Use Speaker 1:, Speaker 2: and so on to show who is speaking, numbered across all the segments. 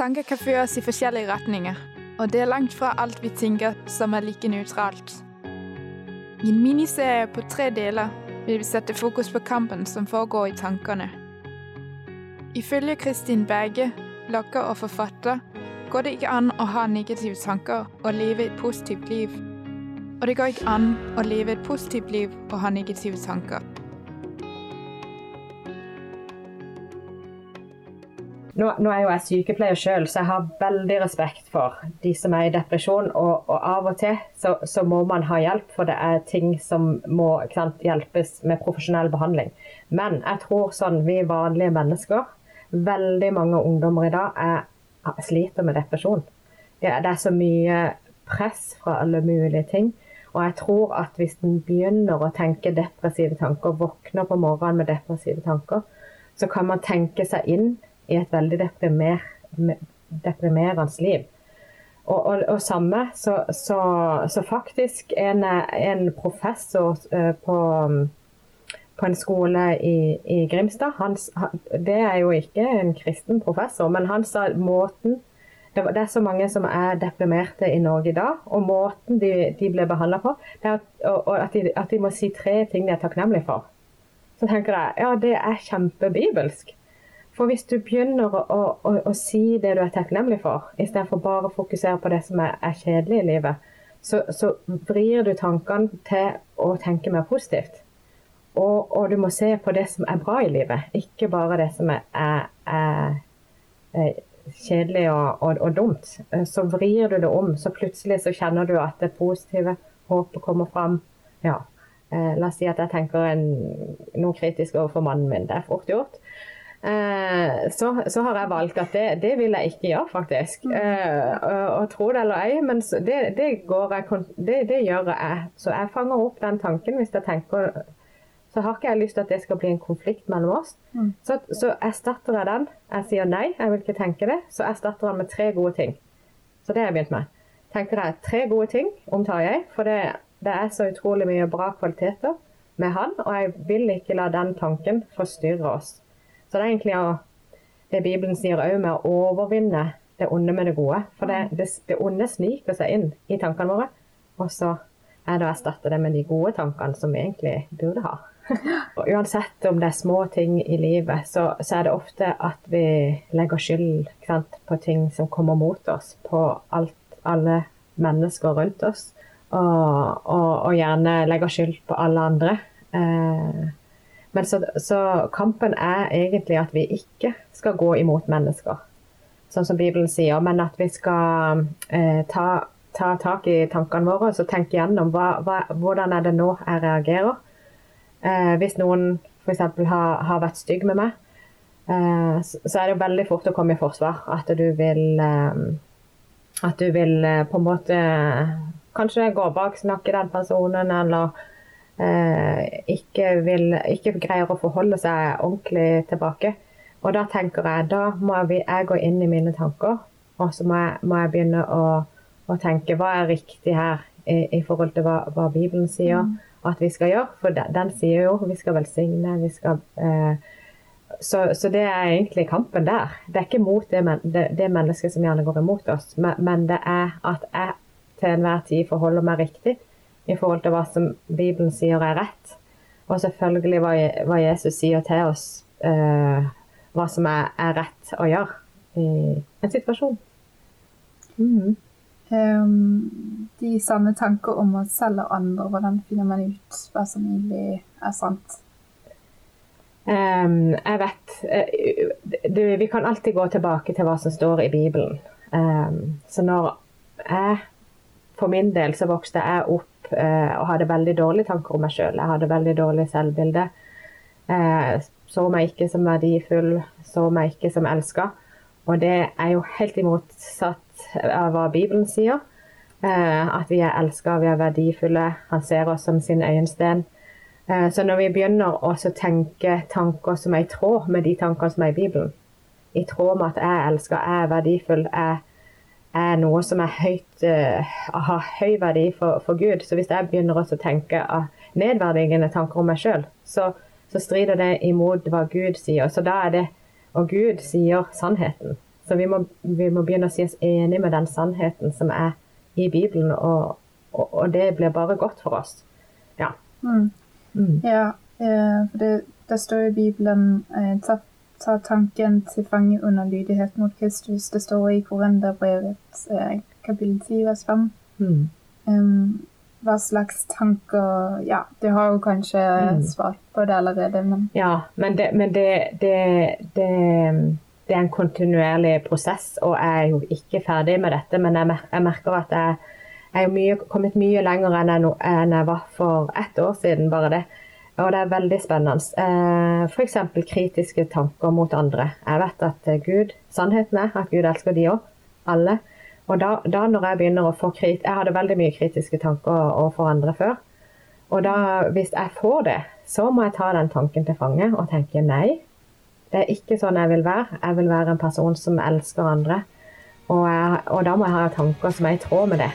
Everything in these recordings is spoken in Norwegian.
Speaker 1: Tanker kan føre oss i forskjellige retninger, og det er langt fra alt vi tenker som er like nøytralt. I en miniserie på tre deler vil vi sette fokus på kampen som foregår i tankene. Ifølge Kristin Berge, blogger og forfatter, går det ikke an å ha negative tanker og leve et positivt liv. Og det går ikke an å leve et positivt liv og ha negative tanker.
Speaker 2: Nå, nå, er jo jeg sykepleier sjøl, så jeg har veldig respekt for de som er i depresjon. Og, og av og til så, så, må man ha hjelp, for det er ting som må sant, hjelpes med profesjonell behandling. Men jeg tror sånn vi vanlige mennesker, veldig mange ungdommer i dag, er, sliter med depresjon. Det, det er så mye press fra alle mulige ting. Og jeg tror at hvis en begynner å tenke depressive tanker, våkner på morgenen med depressive tanker, så kan man tenke seg inn i et veldig deprimer, deprimerende liv. Og, og, og samme, så, så, så, faktisk en, en professor uh, på, på, en skole i, i Grimstad han, Det er jo ikke en kristen professor, men han sa måten det, er så mange som er deprimerte i Norge i dag, og måten de, de blir behandla på, det er at, og, at, de, at de må si tre ting de er takknemlige for. Så tenker jeg ja, det er kjempebibelsk. For hvis du begynner å, å, å si det du er takknemlig for, istedenfor bare å fokusere på det som er, er kjedelig i livet, så, så, vrir du tankene til å tenke mer positivt. Og, og, du må se på det som er bra i livet, ikke bare det som er, er, er kjedelig og, og, og, dumt. Så vrir du det om, så plutselig så kjenner du at det positive håpet kommer fram. Ja. Eh, la oss si at jeg tenker en, noe kritisk overfor mannen min. Det er fort gjort. Eh, så, så, har jeg valgt at det, det, vil jeg ikke gjøre, faktisk. Mm. Eh, og, og tro det eller ei, men det, det, jeg, det, gjør jeg. Så jeg fanger opp den tanken hvis jeg tenker så har ikke jeg lyst til at det skal bli en konflikt mellom oss. Mm. Så, så, erstatter jeg den. Jeg sier nei, jeg vil ikke tenke det. Så erstatter jeg den med tre gode ting. Så det har jeg begynt med. Tenker jeg tre gode ting om Tarjei, for det, det, er så utrolig mye bra kvaliteter med han, og jeg vil ikke la den tanken forstyrre oss. Så det er egentlig å, det Bibelen sier òg med å overvinne det onde med det gode. For det, det, det, onde sniker seg inn i tankene våre, og så er det å erstatte det med de gode tankene som vi egentlig burde ha. Og uansett om det er små ting i livet, så, så er det ofte at vi legger skyld sant, på ting som kommer mot oss, på alt, alle mennesker rundt oss. Og, og, og gjerne legger skyld på alle andre. Eh, men så, så, kampen er egentlig at vi ikke skal gå imot mennesker, sånn som Bibelen sier, men at vi skal eh, ta, ta, tak i tankene våre og tenke gjennom hva, hva, hvordan er det nå jeg reagerer. Eh, hvis noen f.eks. Har, har vært stygg med meg, eh, så, så, er det veldig fort å komme i forsvar. At du vil, eh, at du vil eh, på en måte kanskje gå bak, snakke den personen, eller Eh, ikke, vil, ikke greier å forholde seg ordentlig tilbake. Og da tenker jeg da må jeg gå inn i mine tanker, og så må jeg, må jeg begynne å, å, tenke hva er riktig her i, i forhold til hva, hva, Bibelen sier mm. at vi skal gjøre. For den, den sier jo vi skal velsigne, vi skal eh, så, så, det er egentlig kampen der. Det er ikke mot det, det, det mennesket som gjerne går imot oss, men, men det er at jeg til enhver tid forholder meg riktig i forhold til hva som Bibelen sier er rett. Og selvfølgelig hva, hva Jesus sier til oss, eh, hva som er, er, rett å gjøre i en situasjon.
Speaker 1: Mm. Um, de sanne tanker om oss selv og andre, hvordan finner man ut hva som egentlig er sant?
Speaker 2: Um, jeg vet uh, du, Vi kan alltid gå tilbake til hva som står i Bibelen. Um, så når jeg For min del så vokste jeg opp Eh, og hadde veldig dårlige tanker om meg sjøl. Jeg hadde veldig dårlig selvbilde. Eh, så meg ikke som verdifull, så meg ikke som elska. Og det er jo helt imotsatt av hva Bibelen sier. Eh, at vi er elska, vi er verdifulle. Han ser oss som sin øyensten. Så når vi begynner å tenke tanker som er i tråd med de tankene som er i Bibelen, i tråd med at jeg er elska, jeg er verdifull, jeg er noe som er høyt, uh, har høy verdi for, for, Gud. Så hvis jeg begynner å tenke nedverdigende tanker om meg sjøl, så, så, strider det imot hva Gud sier. Så da er det Og Gud sier sannheten. Så vi må, vi må, begynne å si oss enig med den sannheten som er i Bibelen, og, og, og det blir bare godt for oss. Ja.
Speaker 1: Mm. Mm. Ja, eh, det, det, står i Bibelen eh, ta, ta, tanken til fange under lydighet mot Kristus. Det står i Korenderbrevet eh, kapittel 10 vers 5. Mm. Um, hva slags tanker Ja, du har jo kanskje mm. svart på det allerede, men
Speaker 2: Ja, men, det, men det, det, det, er en kontinuerlig prosess, og jeg er jo ikke ferdig med dette. Men jeg, jeg merker at jeg, jeg er mye, kommet mye lenger enn jeg, enn jeg, var for ett år siden, bare det. Og det er veldig spennende. Eh, F.eks. kritiske tanker mot andre. Jeg vet at Gud, sannheten er at Gud elsker de òg. Alle. Og da, da, når jeg begynner å få krit Jeg hadde veldig mye kritiske tanker overfor andre før. Og da, hvis jeg får det, så må jeg ta den tanken til fange og tenke nei. Det er ikke sånn jeg vil være. Jeg vil være en person som elsker andre. Og, jeg, og da må jeg ha tanker som er i tråd med det.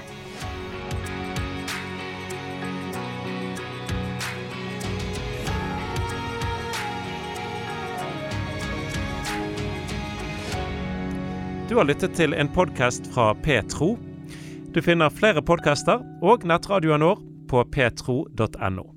Speaker 3: Du har lyttet til en podkast fra Petro. Du finner flere podkaster og nettradioen vår på petro.no.